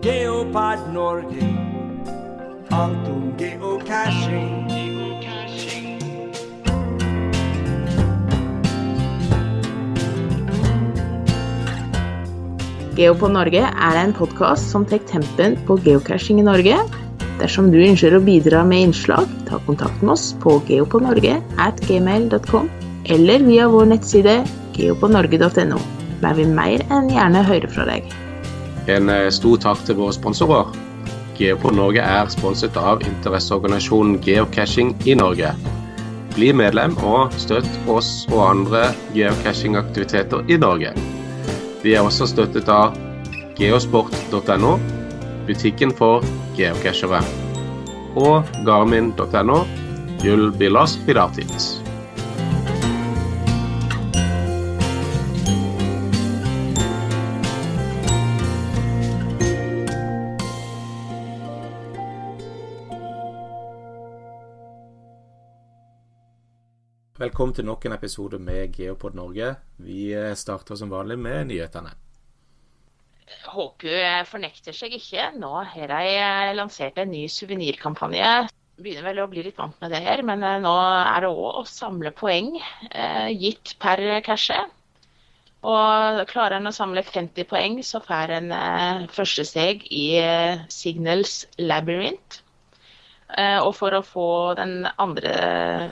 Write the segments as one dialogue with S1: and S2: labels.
S1: Geopard Norge. Alt om geocaching.
S2: Geopod Norge er en podkast som tar tempen på geocaching i Norge. Dersom du ønsker å bidra med innslag, ta kontakt med oss på geopodnorge eller via vår nettside geopodnorge.no. Der vil mer enn gjerne høre fra deg.
S3: En eh, stor takk til våre sponsorer. Geopod Norge er sponset av interesseorganisasjonen Geocaching i Norge. Bli medlem og støtt oss og andre geocachingaktiviteter i Norge. Vi er også støttet av geosport.no, butikken for geocachere, og garmin.no, Jull Bilas Pilatis. Velkommen til nok en episode med Geopod Norge. Vi eh, starter som vanlig med nyhetene.
S2: HQ fornekter seg ikke. Nå har de eh, lansert en ny suvenirkampanje. Begynner vel å bli litt vant med det her, men eh, nå er det òg å samle poeng gitt per cashe. Og klarer en å samle 50 poeng, så får en første steg i Signals Labyrinth. Eh, og for å få den andre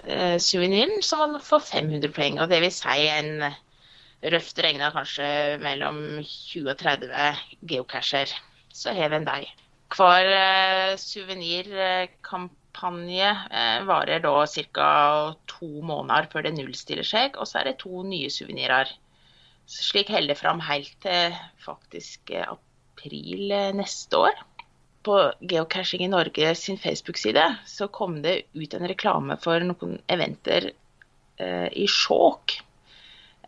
S2: eh, suveniren, så man få 500 poeng. Og det vil si en røft regna kanskje mellom 20 og 30 geocacher. Så vi en deg. Hver eh, suvenirkampanje eh, varer da ca. to måneder før det nullstiller seg, og så er det to nye suvenirer. Slik holder det fram helt til faktisk april neste år på Geocaching i Norge sin Facebook-side så kom det ut en reklame for noen eventer eh, i Skjåk.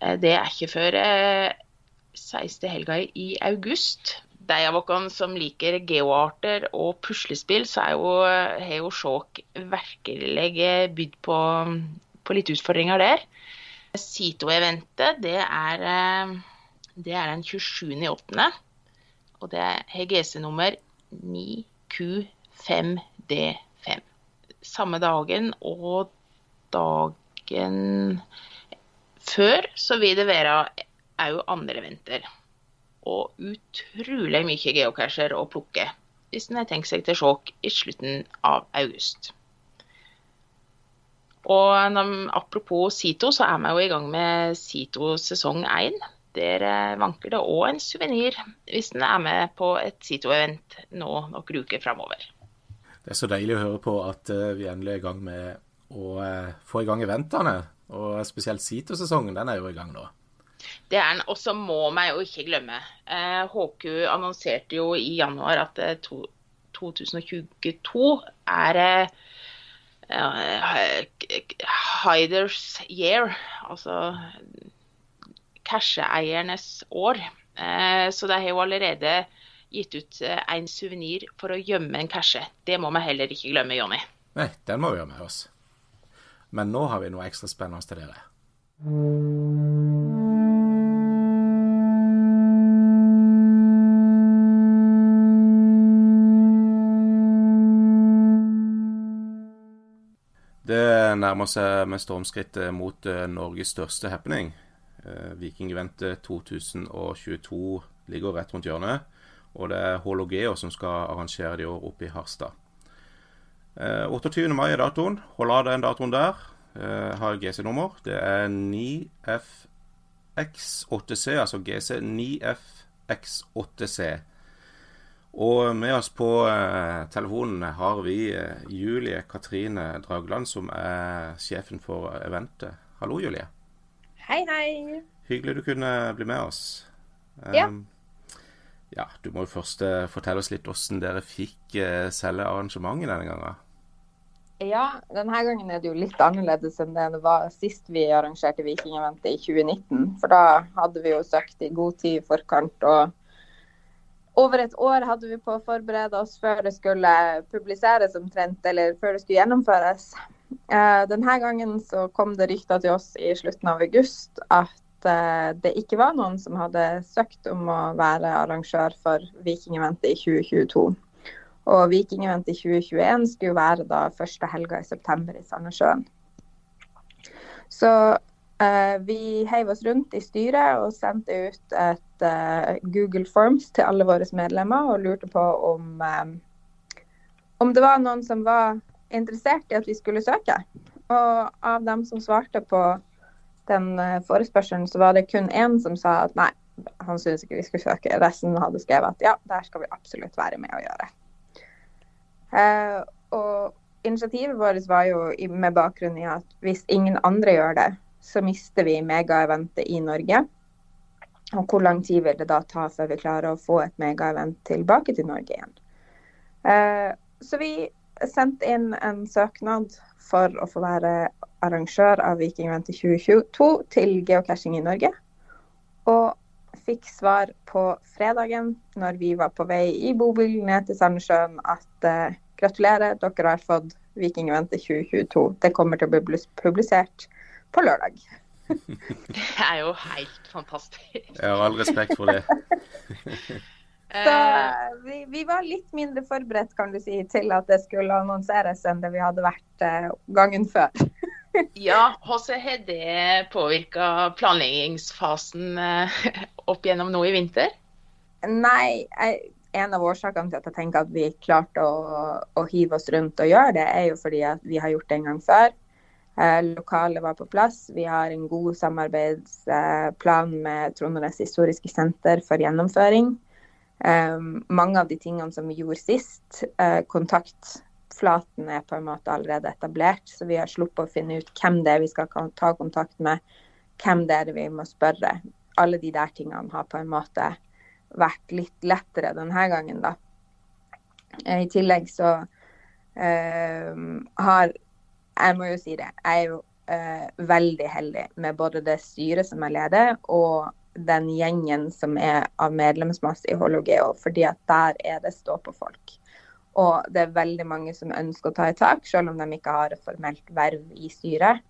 S2: Eh, det er ikke før eh, 16. helga i august. De av oss som liker geoarter og puslespill, så er jo, har jo Skjåk virkelig bydd på, på, litt utfordringer der. Sito-eventet det er, eh, det er den 27.8. Og det har GC-nummer 9Q5D5. Samme dagen og dagen før så vil det være òg andre venter. Og utrolig mye geocacher å plukke hvis en har tenkt seg til sjokk i slutten av august. Og apropos Sito, så er vi jo i gang med Sito sesong 1. Der eh, vanker det òg en suvenir hvis en er med på et Sito-event nå noen uker framover.
S3: Det er så deilig å høre på at uh, vi endelig er i gang med å uh, få i gang eventene. Og spesielt Sito-sesongen, den er jo i gang nå.
S2: Det er den. Og så må vi jo ikke glemme. Uh, HQ annonserte jo i januar at 2022 er Hiders year. Altså casheeiernes år. Eh, så de har jo allerede gitt ut eh, en suvenir for å gjemme en cashe. Det må vi heller ikke glemme, Jonny.
S3: Nei, den må vi ha med oss. Men nå har vi noe ekstra spennende til dere. Det nærmer seg med stormskritt mot eh, Norges største happening. Eh, Vikingeventet 2022 ligger rett rundt hjørnet. Og det er Hologeo som skal arrangere det i år oppe i Harstad. 28. Eh, mai er datoen. Hold av den datoen der. Eh, har GC-nummer. Det er 9FX8C, altså GC 9FX8C. Og med oss på telefonen har vi Julie Katrine Dragland, som er sjefen for eventet. Hallo, Julie.
S4: Hei, hei.
S3: Hyggelig du kunne bli med oss.
S4: Ja.
S3: Um, ja, Du må jo først uh, fortelle oss litt hvordan dere fikk uh, selge arrangementet denne gangen.
S4: Ja, denne gangen er det jo litt annerledes enn det det var sist vi arrangerte Vikingeventet i 2019. For da hadde vi jo søkt i god tid i forkant. og over et år hadde vi på å forberede oss før det skulle publiseres omtrent, eller før det skulle gjennomføres. Uh, denne gangen så kom det rykter til oss i slutten av august at uh, det ikke var noen som hadde søkt om å være arrangør for Vikingeventet i 2022. Og Vikingeventet i 2021 skulle være da første helga i september i Sandnessjøen. Så eh, vi heiv oss rundt i styret og sendte ut et eh, Google Forms til alle våre medlemmer og lurte på om, om det var noen som var interessert i at vi skulle søke. Og av dem som svarte på den eh, forespørselen, så var det kun én som sa at nei, han syntes ikke vi skulle søke. Resten hadde skrevet at ja, der skal vi absolutt være med å gjøre. Eh, og initiativet vårt var jo med bakgrunn i at hvis ingen andre gjør det, så mister vi megaeventet i Norge. Og hvor lang tid vil det da ta før vi klarer å få et megaevent tilbake til Norge igjen? Eh, så vi sendte inn en søknad for å få være arrangør av Vikingventet 2022 til geocaching i Norge. Og fikk svar på fredagen når vi var på vei i bobil ned til Sandnessjøen at uh, gratulerer, dere har fått Vikingventet 2022. Det kommer til å bli publisert på lørdag.
S2: Det er jo helt fantastisk.
S3: Jeg har all respekt for det.
S4: Så eh, vi, vi, var litt mindre forberedt kan du si, til at det skulle annonseres enn det vi hadde vært uh, gangen før.
S2: ja, hvordan har det påvirka planleggingsfasen uh, opp gjennom nå i vinter?
S4: Nei, jeg, en av årsakene til at jeg tenker at vi klarte å, å, hive oss rundt og gjøre det, er jo fordi at vi har gjort det en gang før. Eh, lokalet var på plass. Vi har en god samarbeidsplan med Trondenes historiske senter for gjennomføring. Um, mange av de tingene som vi gjorde sist, uh, kontaktflaten er på en måte allerede etablert. Så vi har sluppet å finne ut hvem det er vi skal ta kontakt med, hvem det er vi må spørre. Alle de der tingene har på en måte vært litt lettere denne gangen, da. Uh, I tillegg så uh, har Jeg må jo si det. Jeg er jo veldig heldig med både det styret som jeg leder, og den gjengen som er av medlemsmasse i Hologeo, fordi at der er det stå på folk. Og det er veldig mange som ønsker å ta i tak, selv om de ikke har et formelt verv i styret.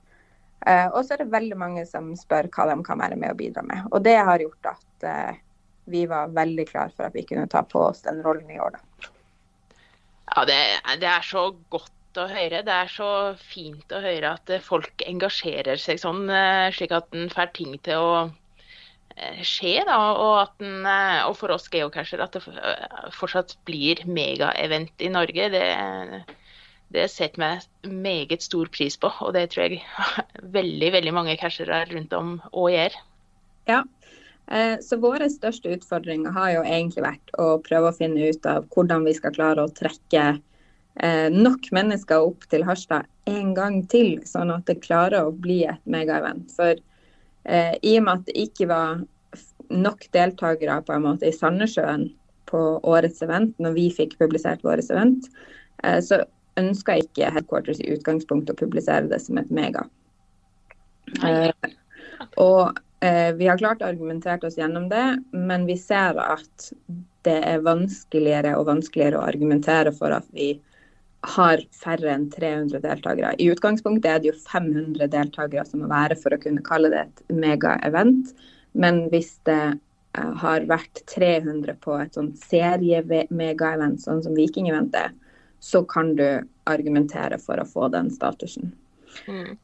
S4: Uh, og så er det veldig mange som spør hva de kan være med og bidra med. Og det har gjort at uh, vi var veldig klar for at vi kunne ta på oss den rollen i år, da.
S2: Ja, det, det er så godt å høre. Det er så fint å høre at folk engasjerer seg sånn, eh, slik at en får ting til å skje. Da, og, den, eh, og, for oss geocacher at det eh, fortsatt blir megaevent i Norge, det, det setter vi meget stor pris på. Og det tror jeg veldig veldig mange cashere rundt om òg gjør.
S4: Ja, så våre største utfordringer har jo egentlig vært å prøve å finne ut av hvordan vi skal klare å trekke nok mennesker opp til Harstad en gang til, sånn at det klarer å bli et megaevent. For Eh, I og med at det ikke var nok deltakere på en måte i Sandnessjøen på årets event, når vi fikk publisert vårt event, eh, så ønska ikke Headquarters i utgangspunktet å publisere det som et mega. Eh, og eh, vi har klart å argumentere oss gjennom det, men vi ser at det er vanskeligere og vanskeligere å argumentere for at vi har færre enn 300 deltakere. I utgangspunktet er det jo 500 deltakere som må være for å kunne kalle det et mega-event. Men hvis det uh, har vært 300 på et sånn serie-mega-event, sånn som Viking-eventet, så kan du argumentere for å få den statusen. Mm.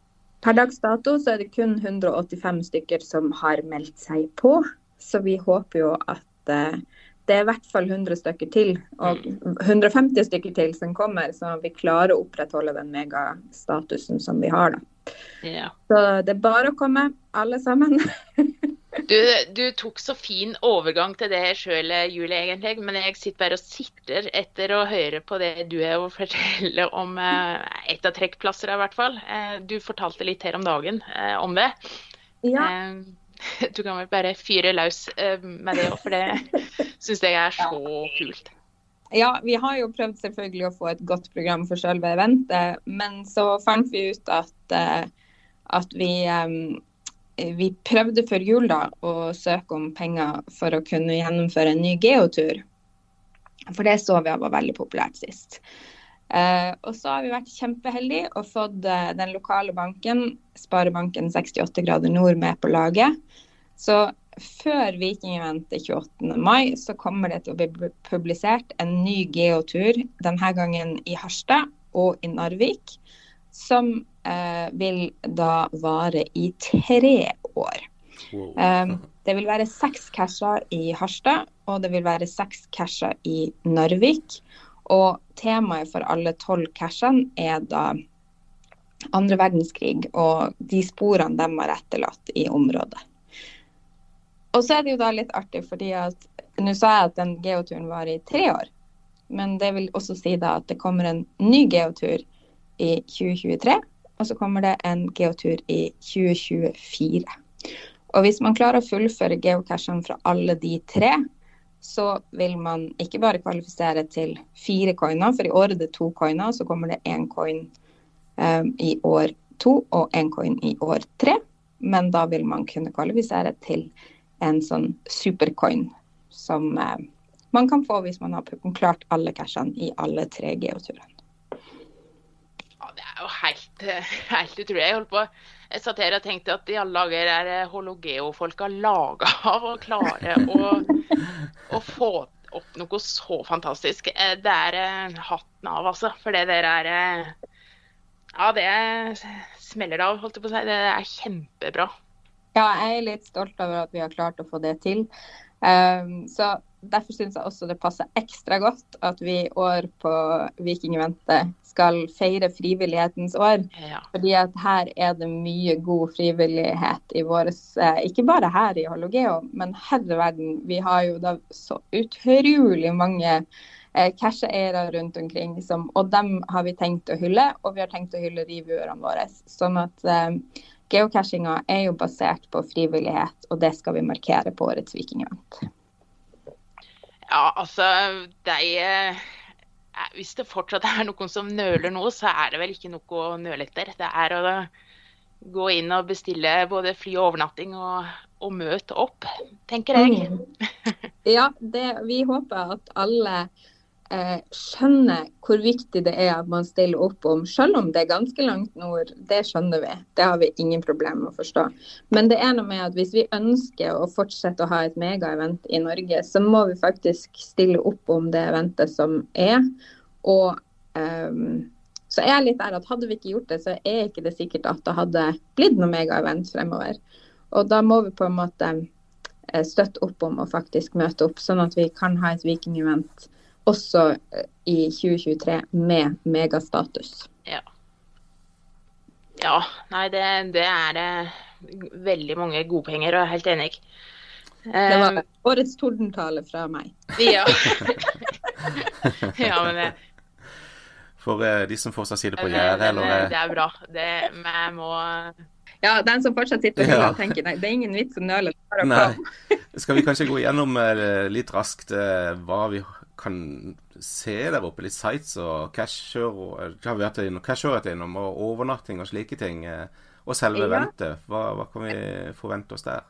S4: Per dags dato så er det kun 185 stykker som har meldt seg på, så vi håper jo at uh, det er i hvert fall 100 stykker til, og 150 mm. stykker til som kommer, så vi klarer å opprettholde den megastatusen som vi har. da. Ja. Så det er bare å komme, alle sammen.
S2: du, du, tok så fin overgang til det sjøl, Julie, egentlig. Men jeg sitter bare og sitter etter å høre på det du er å fortelle om eh, et av trekkplasser, i hvert fall. Eh, du fortalte litt her om dagen eh, om det. Ja. Eh, du kan vel bare fyre løs eh, med det òg, for det syns jeg er så kult.
S4: Ja, vi har jo prøvd selvfølgelig å få et godt program for selve eventet, men så fant vi ut at, eh, at vi, eh, vi prøvde før jul da å søke om penger for å kunne gjennomføre en ny geotur. For det så vi var veldig populært sist. Uh, og så har vi vært kjempeheldige og fått uh, den lokale banken, Sparebanken 68 grader nord, med på laget. Så før Vikingeventet 28. mai så kommer det til å bli publisert en ny geotur, denne gangen i Harstad og i Narvik, som eh, vil da vare i tre år. Wow. Um, det vil være seks casher i Harstad, og det vil være seks casher i Narvik. Og temaet for alle tolv cashene er da andre verdenskrig og de sporene de har etterlatt i området. Og så er det jo da litt artig, fordi at nå sa jeg at den geoturen var i tre år. Men det vil også si da at det kommer en ny geotur i 2023, og så kommer det en geotur i 2024. Og hvis man klarer å fullføre geocachene fra alle de tre, så vil man ikke bare kvalifisere til fire coiner, for i år er det to coiner, så kommer det én coin um, i år to og én coin i år tre. Men da vil man kunne kvalifisere til en sånn supercoin som uh, man kan få hvis man har klart alle cashene i alle tre geoturene.
S2: Ja, det er jo helt, helt utrolig. Jeg holdt på jeg satt her og tenkte at i alle dager er eh, hologeo-folka laga av å klare å, å, få opp noe så fantastisk. Eh, det er hatten av, altså. For det der er Ja, det smeller av, holdt jeg på å si. Det er kjempebra.
S4: Ja, jeg er litt stolt over at vi har klart å få det til. Um, så Derfor syns jeg også det passer ekstra godt at vi i år på Vikingventet skal feire frivillighetens år. Ja. Fordi at her er det mye god frivillighet i våres eh, Ikke bare her i Hologeo, men herre verden. Vi har jo da så utrolig mange eh, casheeiere rundt omkring, som, og dem har vi tenkt å hylle. Og vi har tenkt å hylle reviewerne våre. Sånn at eh, Geocachinga er jo basert på frivillighet, og det skal vi markere på årets Vikingevent.
S2: Ja, altså de, eh, Hvis det fortsatt er noen som nøler nå, så er det vel ikke noe å nøle etter. Det er å gå inn og bestille både fly og overnatting og, og møte opp, tenker jeg.
S4: Mm. Ja, det, vi håper at alle eh, skjønner hvor viktig det er at man stiller opp om, selv om det er ganske langt nord. Det skjønner vi. Det har vi ingen problemer med å forstå. Men det er noe med at hvis vi ønsker å fortsette å ha et megaevent i Norge, så må vi faktisk stille opp om det eventet som er. Og um, så er jeg litt der at hadde vi ikke gjort det, så er ikke det sikkert at det hadde blitt noe megaevent fremover. Og da må vi på en måte eh, støtte opp om å faktisk møte opp, sånn at vi kan ha et vikingevent også eh, i 2023 med megastatus.
S2: Ja. Ja, nei, det, det er uh, veldig mange godpenger, og jeg er helt enig.
S4: Um, det var eh, årets tordentale fra meg.
S2: Ja. ja, men det
S5: For uh, de som fortsatt sitter på gjerdet, eller
S2: Det er bra. Det, jeg må
S4: ja, den som fortsatt sitter og tenker nei, det er ingen vits å nøle.
S5: Skal vi kanskje gå gjennom litt raskt hva vi kan se der oppe. Litt sites og casher har vært innom, casher innom, og overnatting og slike ting. Eh, og selve ja. ventet. Hva, hva, kan vi forvente oss der?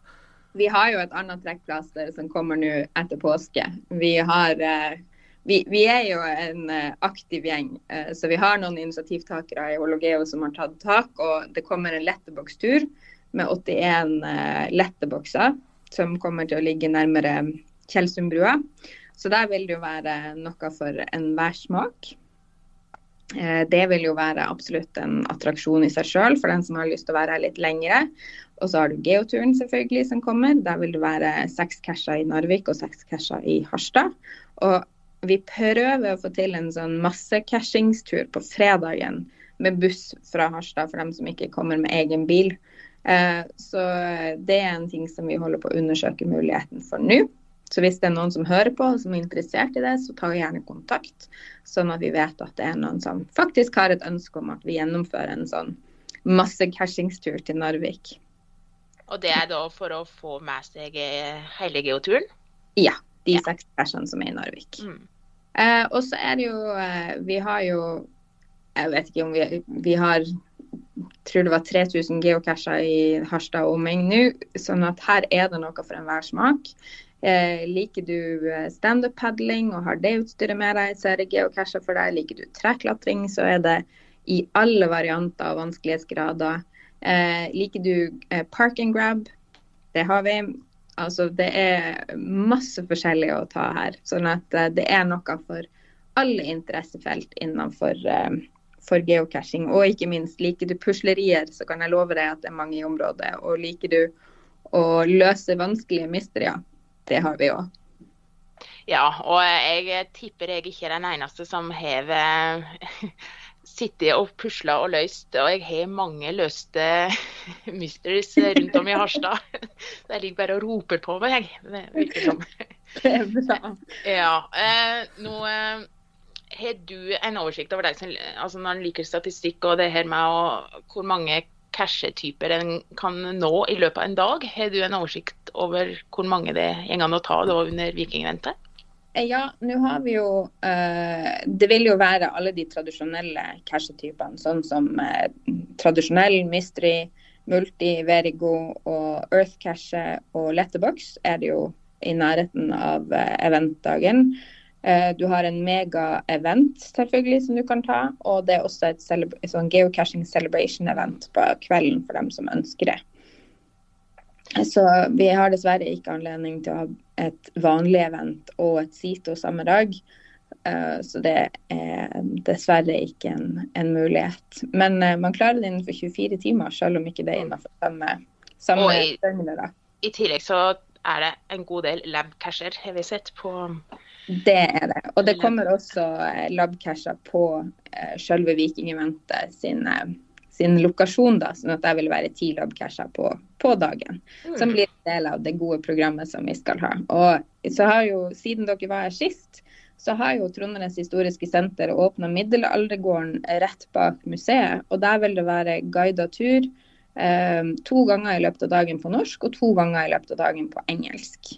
S4: Vi har jo et annet trekkplaster som kommer nå etter påske. Vi har eh, vi, vi, er jo en uh, aktiv gjeng, så vi har noen initiativtakere i Hologeo som har tatt tak. Og det kommer en lettebokstur med 81 uh, lettebokser som kommer til å ligge nærmere Tjeldsundbrua. Så der vil det jo være noe for enhver smak. Eh, det vil jo være absolutt en attraksjon i seg sjøl for den som har lyst til å være her litt lengre. Og så har du geoturen selvfølgelig som kommer. Der vil det være seks casher i Narvik og seks casher i Harstad. Og vi prøver å få til en sånn massecashingstur på fredagen med buss fra Harstad for dem som ikke kommer med egen bil. Eh, så det er en ting som vi holder på å undersøke muligheten for nå. Så hvis det er noen som hører på som er interessert i det, så ta gjerne kontakt. Sånn at vi vet at det er noen som faktisk har et ønske om at vi gjennomfører en sånn masse-cashingstur til Narvik.
S2: Og det er da for å få med seg eh, hele geoturen?
S4: Ja. De ja. seks cashene som er i Narvik. Mm. Eh, og så er det jo eh, Vi har jo Jeg vet ikke om vi, vi har tror det var 3000 geocacher i Harstad og omegn nå. Sånn at her er det noe for enhver smak. Eh, liker du eh, standup-padling og har det utstyret med deg, så er det geocacher for deg. Liker du treklatring, så er det i alle varianter og vanskelighetsgrader. Eh, liker du eh, park and grab, det har vi. Altså, det er masse forskjellig å ta her. Sånn at uh, det er noe for alle interessefelt innenfor uh, for geocaching. Og ikke minst, liker du puslerier, så kan jeg love deg at det er mange i området. Og liker du å løse vanskelige mysterier, det har vi òg.
S2: Ja, og jeg tipper jeg ikke er den eneste som har sittet og pusla og løst. Og jeg har mange løste mysteries rundt om i Harstad. De ligger bare og roper på meg, virker.
S4: Det er bra.
S2: Ja. Eh, nå eh, har du en oversikt over deg som altså når liker statistikk og det her med å, hvor mange cashetyper en kan nå i løpet av en dag? Har du en oversikt over hvor mange det går an å ta da under vikingventet?
S4: Ja, nå har vi jo uh, Det vil jo være alle de tradisjonelle cashetypene, sånn som uh, tradisjonell, mystery, multi, verigo og earth cashe og letterbox er det jo i nærheten av uh, eventdagen. Du har en mega-event selvfølgelig som du kan ta, og det er også et sånn geocaching celebration-event på kvelden for dem som ønsker det. Så vi har dessverre ikke anledning til å ha et vanlig event og et SITO samme dag. Uh, så det er dessverre ikke en, en mulighet. Men uh, man klarer det innenfor 24 timer, selv om ikke det er innenfor samme, samme døgnet.
S2: I tillegg så er det en god del lab-casher, har vi sett på
S4: Det er det. Og det kommer også labcasher på uh, selve Viking-eventet sin, sin, lokasjon, da, sånn at det vil være ti lab-casher på, på dagen. Mm. Som blir en del av det gode programmet som vi skal ha. Og så har jo, siden dere var her sist, så har jo Trondenes historiske senter åpna middelaldergården rett bak museet. Og der vil det være guida tur eh, to ganger i løpet av dagen på norsk og to ganger i løpet av dagen på engelsk.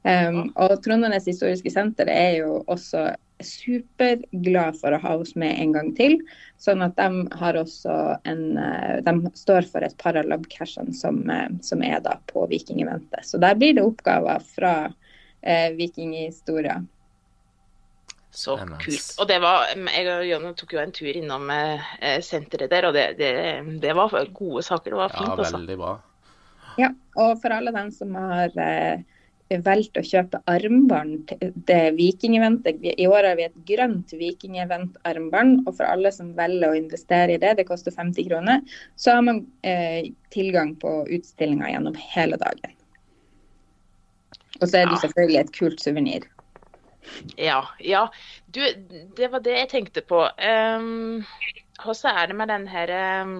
S4: Um, og Trondenes historiske senter er jo også superglad for å ha oss med en gang til. Sånn at de har også en eh, De står for et par av labcashene som, eh, som, er da på Vikingeventet. Så der blir det oppgaver fra eh, vikinghistoria.
S2: Så kult. Og det var Jeg og Jonna tok jo en tur innom eh, senteret der, og det, det, det, var gode saker. Det var fint.
S5: Ja, veldig bra.
S4: Ja, og for alle dem som har eh, valgt å kjøpe armbånd til det vikingeventet. I år har vi et grønt vikingevent-armbånd, og for alle som velger å investere i det, det koster 50 kroner, så har man eh, tilgang på utstillinga gjennom hele dagen. Og så er det selvfølgelig et kult suvenir.
S2: Ja. Ja. Du, det var det jeg tenkte på. Um, hvordan er det med den her um,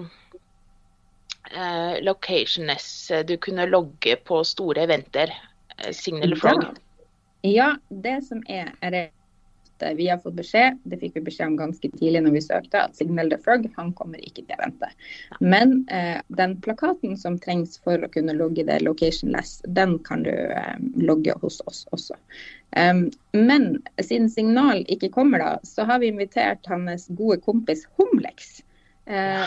S2: uh, locationess du kunne logge på store eventer? Signal Frog?
S4: Ja, det som er, er det vi har fått beskjed, det fikk vi beskjed om ganske tidlig når vi søkte, at Signal the Frog han kommer ikke til å vente. Men eh, den plakaten som trengs for å kunne logge det locationless, den kan du eh, logge hos oss også. Um, men siden Signal ikke kommer da, så har vi invitert hans gode kompis Humlex Eh,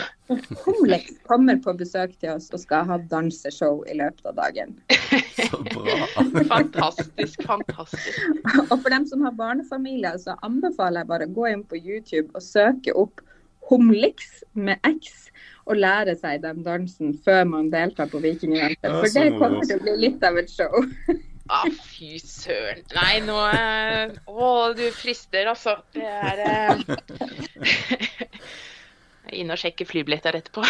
S4: Komlex kommer på besøk til oss og skal ha danseshow i løpet av dagen.
S5: Så bra.
S2: fantastisk, fantastisk.
S4: Og for dem som har barnefamilier, så anbefaler jeg bare å gå inn på YouTube og søke opp Homlix med X og lære seg den dansen før man deltar på Vikingeventet. For det kommer til å bli litt av et show.
S2: Ah, fy søren. Nei, nå eh, Å, du frister, altså. Det er eh... Inn og sjekke flybilletter etterpå.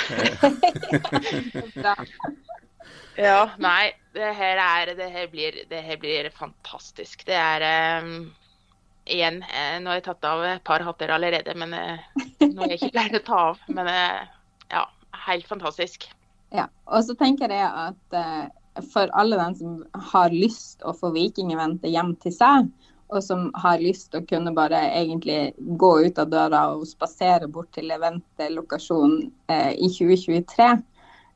S2: ja, nei, det her, er, det her, blir, det her blir fantastisk. Det er um, Igjen, eh, nå har jeg tatt av et par hatter allerede, men eh, nå er jeg ikke klar å ta av. Men eh, ja, helt fantastisk.
S4: Ja, og så tenker jeg at uh, for alle dem som har lyst å få Vikingeventet hjem til seg, og som har lyst til å kunne bare egentlig gå ut av døra og spasere bort til eventlokasjonen eh, i 2023.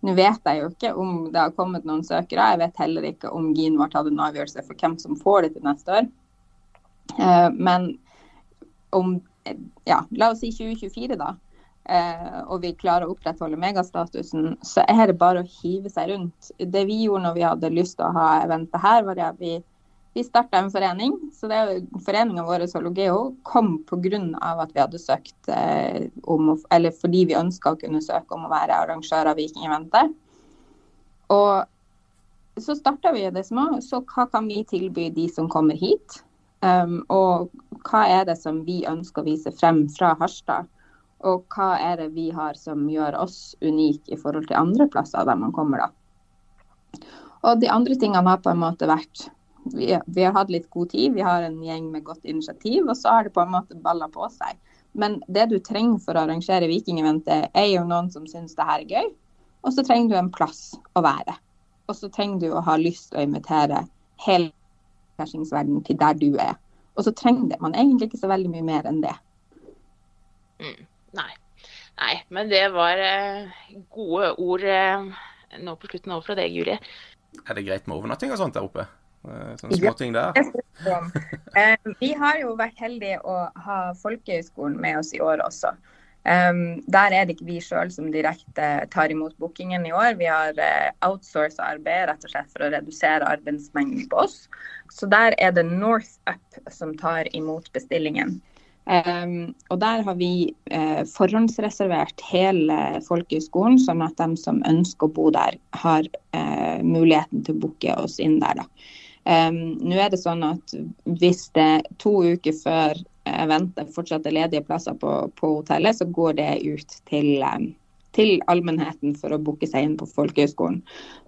S4: Nå vet jeg jo ikke om det har kommet noen søkere. Jeg vet heller ikke om Gin har tatt en avgjørelse for hvem som får det til neste år. Eh, men om ja, la oss si 2024, da, eh, og vi klarer å opprettholde megastatusen, så er det bare å hive seg rundt. Det vi gjorde når vi hadde lyst til å ha eventet her, var at vi vi starta en forening. så det Foreninga vår Sologeo kom pga. at vi hadde søkt eh, om, eller fordi vi ønska å kunne søke om å være arrangør av Vikingeventet. Og så starta vi det små. Så hva kan vi tilby de som kommer hit? Um, og hva er det som vi ønsker å vise frem fra Harstad? Og hva er det vi har som gjør oss unike i forhold til andre plasser der man kommer, da. Og de andre tingene har på en måte vært vi, vi, har hatt litt god tid, vi har en gjeng med godt initiativ, og så har det på en måte balla på seg. Men det du trenger for å arrangere Vikingeventet, er jo noen som syns det her er gøy. Og så trenger du en plass å være. Og så trenger du å ha lyst til å invitere hele cashingsverdenen til der du er. Og så trenger det man egentlig ikke så veldig mye mer enn det.
S2: Mm, nei. nei. Men det var eh, gode ord eh, nå på slutten over fra deg, Julie.
S5: Er det greit med overnatting og sånt der oppe? Eh, sånne småting der?
S4: Eh, vi har jo vært heldige å ha Folkehøgskolen med oss i år også. Um, der er det ikke vi sjøl som direkte tar imot bookingen i år. Vi har outsourca arbeid rett og slett for å redusere arbeidsmengden på oss. Så der er det NorthUp som tar imot bestillingen. Um, og der har vi uh, forhåndsreservert hele folkehøgskolen, sånn at de som ønsker å bo der, har uh, muligheten til å booke oss inn der. da. Um, Nå er det sånn at hvis det to uker før eventet fortsatt er ledige plasser på, på, hotellet, så går det ut til, til allmennheten for å booke seg inn på Folkehøgskolen.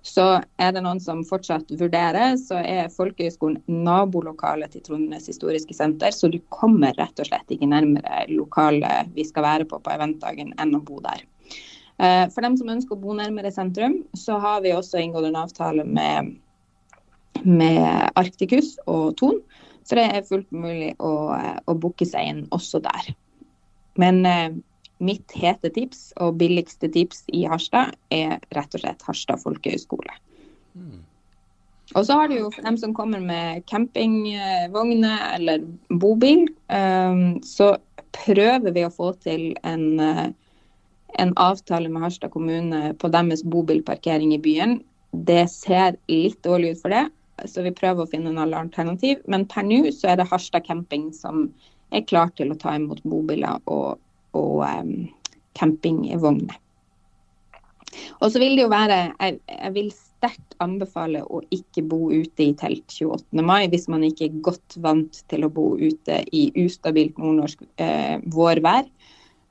S4: Så er det noen som fortsatt vurderer, så er Folkehøgskolen nabolokalet til Trondenes historiske senter, så du kommer rett og slett ikke nærmere lokalet vi skal være på på eventdagen enn å bo der. Eh, for dem som ønsker å bo nærmere sentrum, så har vi også inngått en avtale med, med Arcticus og Ton så det er fullt mulig å, å booke seg inn også der. Men eh, mitt hete tips og billigste tips i Harstad er rett og slett Harstad folkehøgskole. Mm. Og så har du jo for dem som kommer med campingvogner eller bobil, um, så prøver vi å få til en, uh, en avtale med Harstad kommune på deres bobilparkering i byen. Det ser litt dårlig ut for det, så vi prøver å finne en alternativ. Men per nå så er det Harstad camping som er klar til å ta imot bobiler og, og um, campingvogner. Og så vil det jo være jeg, jeg vil sterkt anbefale å ikke bo ute i telt 28. mai hvis man ikke er godt vant til å bo ute i ustabilt nordnorsk eh, vårvær.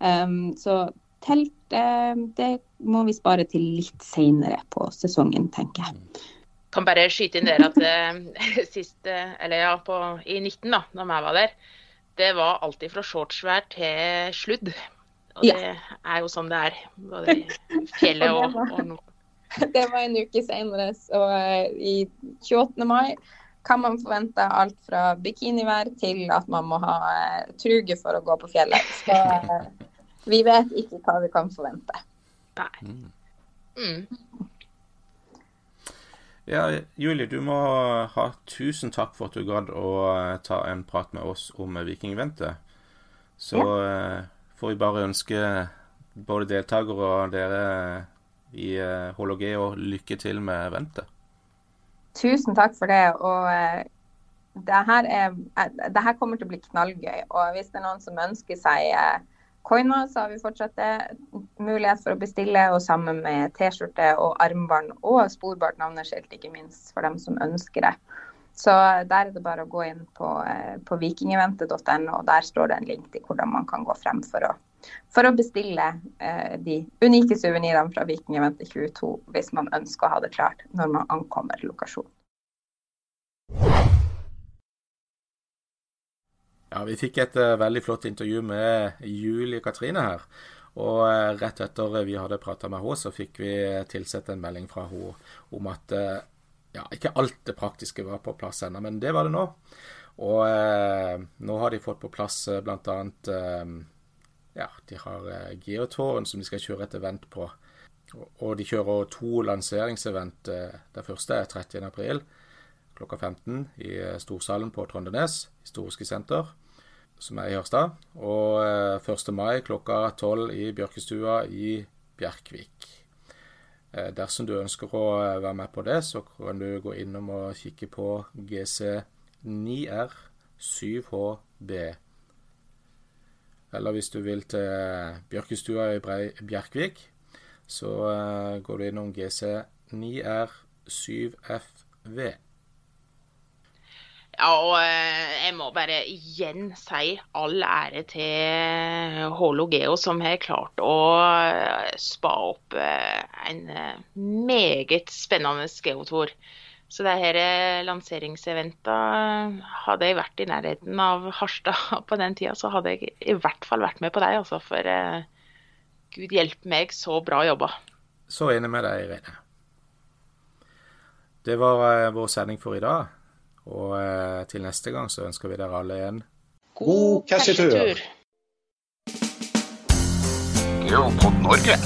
S4: Um, så telt eh, det må vi spare til litt seinere på sesongen, tenker jeg
S2: kan bare skyte inn der at eh, sist, eh, eller ja, på, i 19, da når jeg var der, det var alltid fra shortsvær til sludd. Og ja. det er jo sånn det er. Både i fjellet og, og nå.
S4: Det var en uke senere, så uh, i 28. mai kan man forvente alt fra bikinivær til at man må ha uh, truge for å gå på fjellet. Så uh, vi vet ikke hva vi kan forvente.
S2: Nei. Mm.
S5: Ja, Julie, du må ha tusen takk for at du gadd å eh, ta en prat med oss om Vikingeventet. Så ja. Eh, får vi bare ønske både deltakere og dere i HLG eh, lykke til med eventet.
S4: Tusen takk for det. Og det her, er, det her kommer til å bli knallgøy. Og hvis det er noen som ønsker seg coiner, så har vi fortsatt mulighet for å bestille, og sammen med T-skjorte og armbånd og sporbart navneskilt, ikke minst for dem som ønsker det. Så der er det bare å gå inn på, eh, på vikingeventet.no, og der står det en link til hvordan man kan gå frem for å, for å bestille eh, de unike suvenirene fra Vikingeventet 22 hvis man ønsker å ha det klart når man ankommer lokasjonen.
S5: Ja, Vi fikk et uh, veldig flott intervju med Julie Katrine her. Og uh, rett etter vi hadde prata med henne, så fikk vi tilsett en melding fra henne om at uh, ja, ikke alt det praktiske var på plass ennå, men det var det nå. Og nå har de fått på plass uh, bl.a. ja, de har geotårn som de skal kjøre et event på. Og de kjører to lanseringsevent. Det første er 30. klokka 15 i Storsalen på Trondenes historiske senter som er i Hørstad. Og 1. Eh, mai klokka 12 i Bjørkestua i Bjerkvik. Eh, dersom du ønsker å eh, være med på det, så kan du gå innom og kikke på GC9R7HB. Eller hvis du vil til Bjørkestua i Bjerkvik, så går du innom GC9R 7FV.
S2: Ja, og eh, jeg må bare igjen si all ære til Holo Geo, som har klart å eh, spa opp eh, en meget spennende geotor. Så det her lanseringseventa Hadde jeg vært i nærheten av Harstad på den tida, så hadde jeg i hvert fall vært med på deg, altså. For gud hjelpe meg, så bra jobba.
S5: Så enig med deg, Irene. Det var vår sending for i dag. Og eh, til neste gang så ønsker vi dere alle en
S2: god cashetur.
S6: Geopod Norge.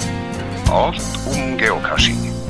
S6: Alt om geocaching.